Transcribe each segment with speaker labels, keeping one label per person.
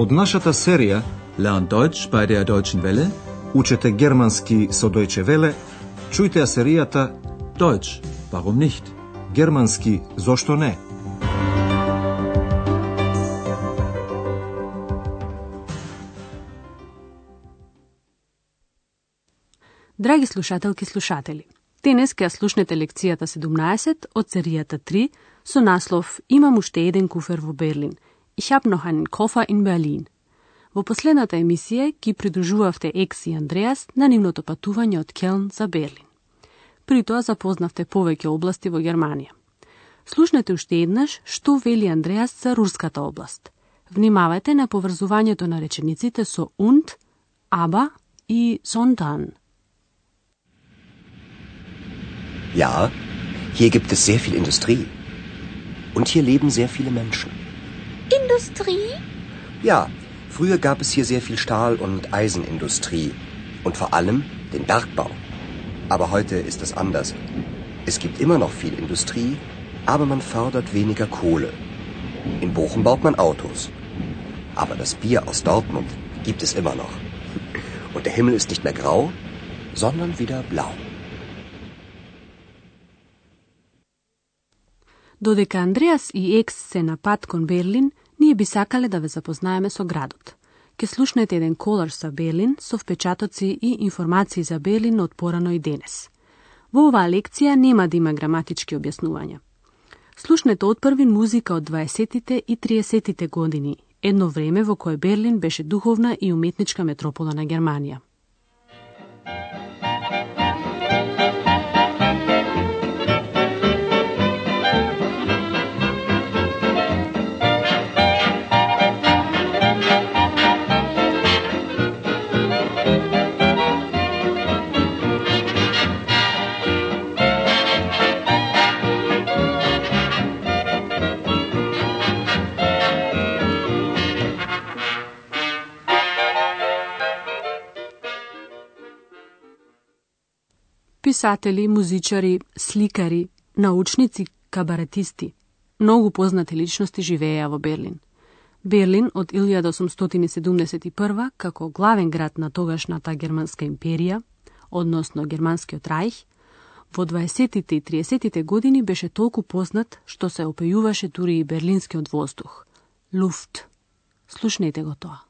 Speaker 1: Од нашата серија
Speaker 2: Lernt Deutsch bei der Deutschen Welle.
Speaker 1: Учете германски со Deutsche Welle, чујте ја серијата
Speaker 2: Deutsch, warum nicht?
Speaker 1: Германски зошто не?
Speaker 3: Драги слушателки и слушатели, денес ќе ја слушнете лекцијата 17 од серијата 3 со наслов Имам уште еден куфер во Берлин. Ich hab noch einen Koffer in Berlin. Во последната емисија ги придружувавте Екс и Андреас на нивното патување од Келн за Берлин. При тоа запознавте повеќе области во Германија. Слушнете уште еднаш што вели Андреас за руската област. Внимавајте на поврзувањето на речениците со und, aber и sondern.
Speaker 4: Ja, hier gibt es sehr viel Industrie. Und hier leben sehr viele Menschen.
Speaker 5: Industrie?
Speaker 4: Ja, früher gab es hier sehr viel Stahl- und Eisenindustrie. Und vor allem den Bergbau. Aber heute ist es anders. Es gibt immer noch viel Industrie, aber man fördert weniger Kohle. In Bochum baut man Autos. Aber das Bier aus Dortmund gibt es immer noch. Und der Himmel ist nicht mehr grau, sondern wieder blau.
Speaker 3: Додека Андреас и Екс се на пат кон Берлин, ние би сакале да ве запознаеме со градот. Ке слушнете еден колар со Белин со впечатоци и информации за Белин од порано и денес. Во оваа лекција нема да има граматички објаснувања. Слушнете од први музика од 20-тите и 30-тите години, едно време во кое Берлин беше духовна и уметничка метропола на Германија. Писатели, музичари, сликари, научници, кабаретисти. Многу познати личности живееа во Берлин. Берлин од 1871 како главен град на тогашната германска империја, односно германскиот рајх, во 20-тите и 30-тите години беше толку познат што се опејуваше дури и берлинскиот воздух. Луфт. Слушнете го тоа.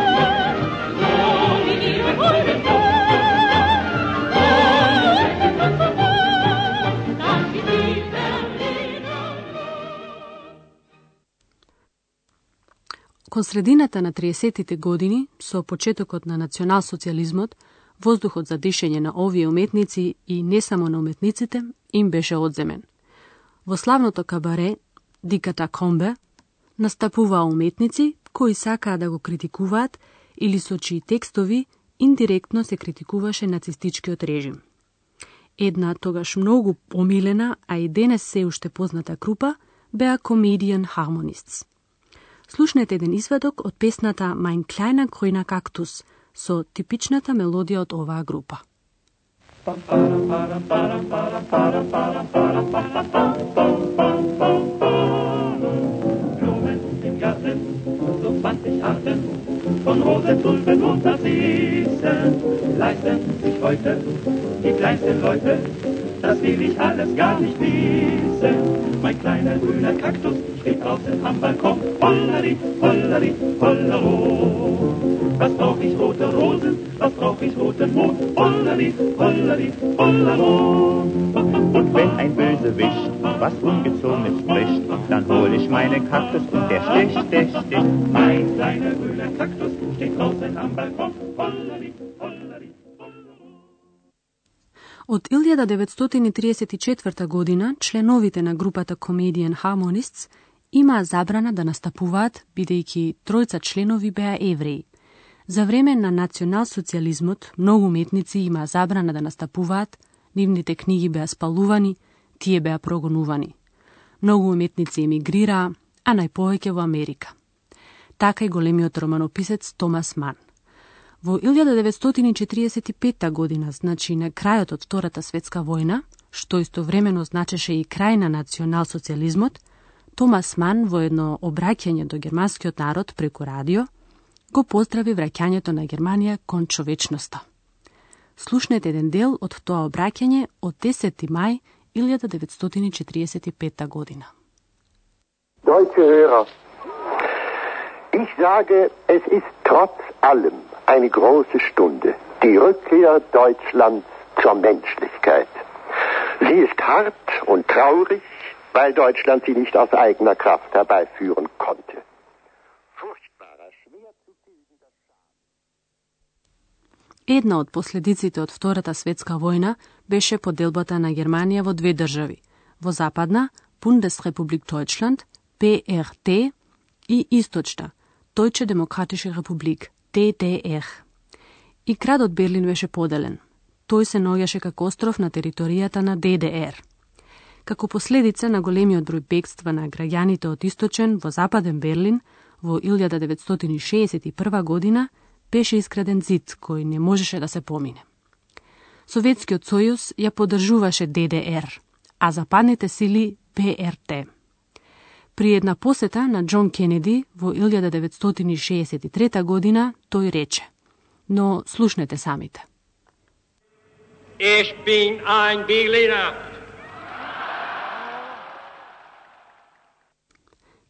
Speaker 3: Кон средината на 30-тите години, со почетокот на националсоциализмот, воздухот за дишење на овие уметници и не само на уметниците им беше одземен. Во славното кабаре Диката Комбе настапуваа уметници кои сакаа да го критикуваат или со чии текстови индиректно се критикуваше нацистичкиот режим. Една тогаш многу помилена, а и денес се уште позната група беа Comedian Harmonists. Слушнете еден изведок од песната Mein kleiner grüner Kaktus со типичната мелодија од оваа група.
Speaker 6: Blumen im Garten, so zwanzig Arten von Rosen, Tulpen und Narzissen leisten sich heute die kleinsten Leute. Das will ich alles gar nicht wissen. Mein kleiner grüner Kaktus steht draußen am Balkon. Holleri, holleri, hollero. Was brauch ich rote Rosen, was brauch ich roten Mond? Holleri, holleri, hollero.
Speaker 7: Und wenn ein Bösewicht was Ungezogenes spricht, dann hol ich meinen Kaktus und der sticht, sticht, sticht.
Speaker 6: Mein kleiner grüner Kaktus steht draußen am Balkon. Holleri,
Speaker 3: Од 1934 година, членовите на групата Comedian Harmonists имаа забрана да настапуваат, бидејќи тројца членови беа евреи. За време на националсоциализмот, многу уметници имаа забрана да настапуваат, нивните книги беа спалувани, тие беа прогонувани. Многу уметници емигрираа, а најповеќе во Америка. Така и големиот романописец Томас Ман. Во 1945 година, значи на крајот од Втората светска војна, што истовремено значеше и крај на национал-социализмот, Томас Ман во едно обраќање до германскиот народ преку радио го поздрави враќањето на Германија кон човечноста. Слушнете еден дел од тоа обраќање од 10. мај 1945 година.
Speaker 8: Deutsche Hörer, ich sage, es ist trotz allem eine große Stunde, die Rückkehr Deutschlands zur Menschlichkeit. Sie ist hart und traurig, weil Deutschland sie nicht aus eigener Kraft herbeiführen konnte. Furchtbarer, schwer zu tilgender
Speaker 3: Една од последиците од Втората светска војна беше поделбата на Германија во две држави. Во западна, Бундесрепублик Deutschland, PRT, и источна, Deutsche Demokratische Republik, DDR. И градот Берлин беше поделен. Тој се наоѓаше како остров на територијата на ДДР. Како последица на големиот број бегства на граѓаните од источен во западен Берлин во 1961 година беше искраден зид кој не можеше да се помине. Советскиот сојуз ја поддржуваше ДДР, а западните сили ПРТ. При една посета на Џон Кенеди во 1963 година тој рече, но слушнете самите.
Speaker 9: Ich bin ein Berliner.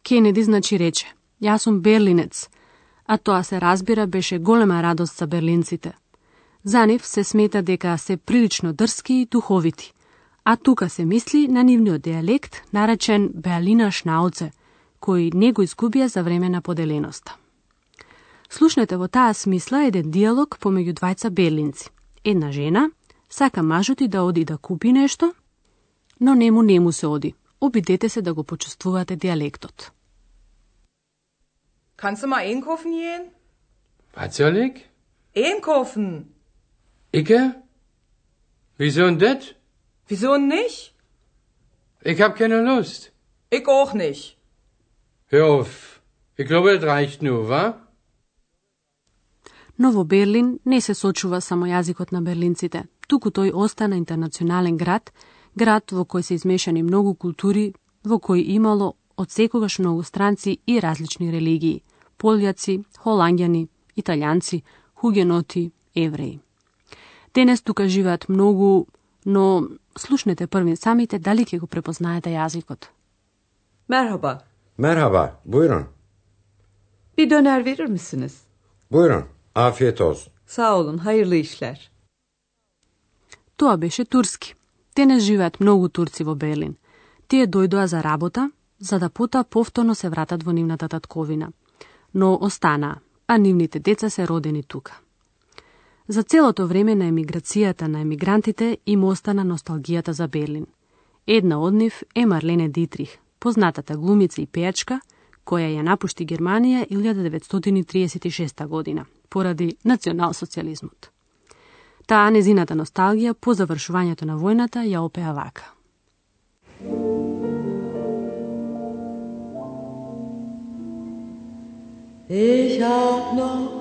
Speaker 3: Кенеди значи рече, јас сум берлинец, а тоа се разбира беше голема радост за берлинците. За нив се смета дека се прилично дрски и духовити, а тука се мисли на нивниот диалект наречен Берлина Шнауце, кој не го изгубија за време на поделеноста. Слушнете во таа смисла еден диалог помеѓу двајца берлинци. Една жена сака мажот и да оди да купи нешто, но нему нему се оди. Обидете се да го почувствувате диалектот.
Speaker 10: Kannst du mal einkaufen gehen?
Speaker 9: Was soll ich?
Speaker 10: Einkaufen.
Speaker 9: Icke? Wieso denn das?
Speaker 10: Wieso nicht?
Speaker 9: Ich hab keine Lust.
Speaker 10: Ich auch nicht.
Speaker 9: Hör auf. Ich glaube, das reicht nur, wa?
Speaker 3: Но во Берлин не се сочува само јазикот на берлинците, туку тој остана интернационален град, град во кој се измешани многу култури, во кој имало од секогаш многу странци и различни религии полјаци, холанѓани, италијанци, хугеноти, евреи. Денес тука живеат многу, но слушнете први самите дали ќе го препознаете јазикот.
Speaker 10: Merhaba.
Speaker 11: Merhaba, buyurun.
Speaker 10: Bir döner verir misiniz?
Speaker 11: Buyurun, afiyet olsun.
Speaker 10: Sağ olun, hayırlı işler.
Speaker 3: Тоа беше турски. Денес живеат многу турци во Берлин. Тие дојдоа за работа, за да пота повторно се вратат во нивната татковина но останаа, а нивните деца се родени тука. За целото време на емиграцијата на емигрантите им остана носталгијата за Берлин. Една од нив е Марлене Дитрих, познатата глумица и пејачка, која ја напушти Германија 1936 година, поради национал-социализмот. Таа незината носталгија по завршувањето на војната ја опеа вака.
Speaker 12: Ich hab noch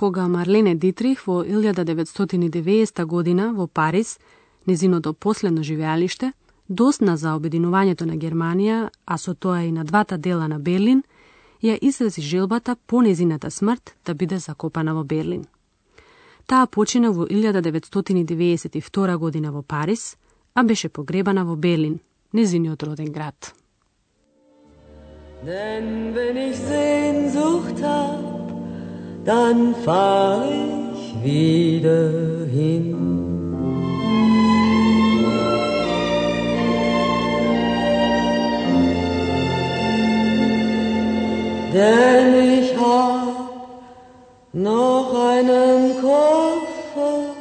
Speaker 3: Кога Марлене Дитрих во 1990 година во Париз, незиното последно живеалиште, досна за обединувањето на Германија, а со тоа и на двата дела на Берлин, ја изрази желбата по незината смрт да биде закопана во Берлин. Таа почина во 1992 година во Париз, а беше погребана во Берлин, незиниот роден град.
Speaker 12: Denn wenn ich Sehnsucht hab, dann fahr ich wieder hin. Denn ich hab noch einen Koffer.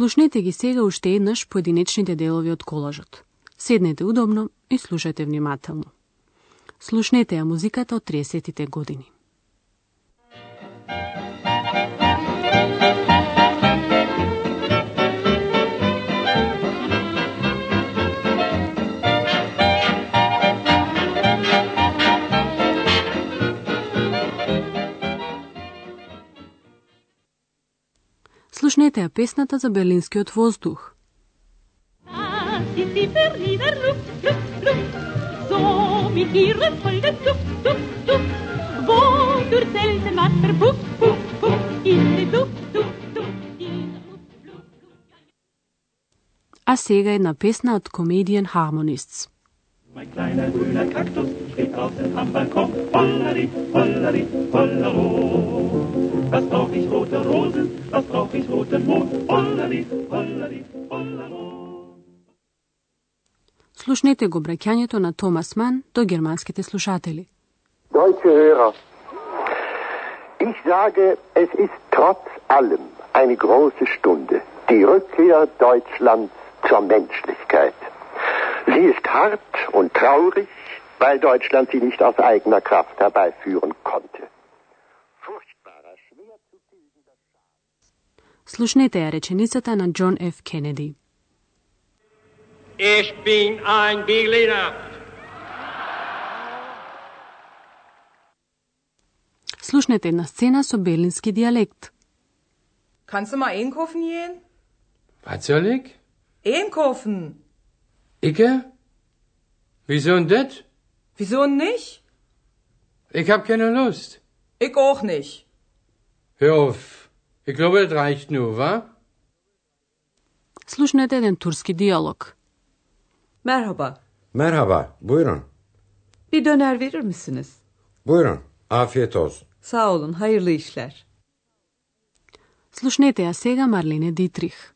Speaker 3: Слушнете ги сега уште еднаш поединечните делови од колажот. Седнете удобно и слушате внимателно. Слушнете ја музиката од 30-тите години. Слушнете ја песната за Берлинскиот воздух. А сега една песна од Comedian Harmonists.
Speaker 6: Mein kleiner grüner Kaktus steht draußen am Balkon. Hollari, hollari, hollero. Was brauch ich rote Rosen, was brauch ich roten Mond. Hollari, hollari, hollero.
Speaker 3: Слушнете го браќањето на Томас Ман до германските слушатели.
Speaker 8: Deutsche Hörer, ich sage, es ist trotz allem eine große Stunde, die Rückkehr Deutschlands zur Menschlichkeit. Sie ist hart und traurig, weil Deutschland sie nicht aus eigener Kraft herbeiführen konnte. Furchtbarer, schwer zu tilgender
Speaker 3: Слушнете ја реченицата на Џон Ф. Кенеди.
Speaker 9: Ich bin ein Berliner.
Speaker 3: Слушнете една сцена со берлински дијалект.
Speaker 10: Kannst du mal einkaufen gehen?
Speaker 9: Was soll ich?
Speaker 10: Einkaufen.
Speaker 9: Icke? Wieso denn das?
Speaker 10: Wieso nicht?
Speaker 9: Ich hab keine Lust.
Speaker 10: Ich auch nicht.
Speaker 9: Hör auf. Ich glaube, das reicht nur, wa?
Speaker 3: Слушнете еден турски диалог.
Speaker 10: Merhaba.
Speaker 11: Merhaba, buyurun.
Speaker 10: Bir döner verir misiniz?
Speaker 11: Buyurun, afiyet olsun.
Speaker 10: Sağ olun, hayırlı işler.
Speaker 3: Слушнете ја сега Марлене Дитрих.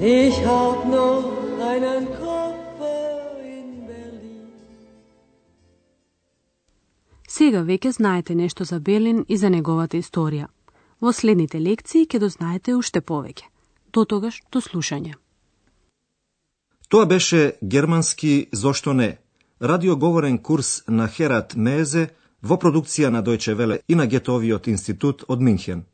Speaker 12: Ich hab noch einen Koffer in Berlin.
Speaker 3: Сега веќе знаете нешто за Берлин и за неговата историја. Во следните лекции ќе дознаете уште повеќе. До тогаш, до слушање.
Speaker 1: Тоа беше германски Зошто не? Радиоговорен курс на Херат Мезе во продукција на Дојче Веле и на Гетовиот институт од Минхен.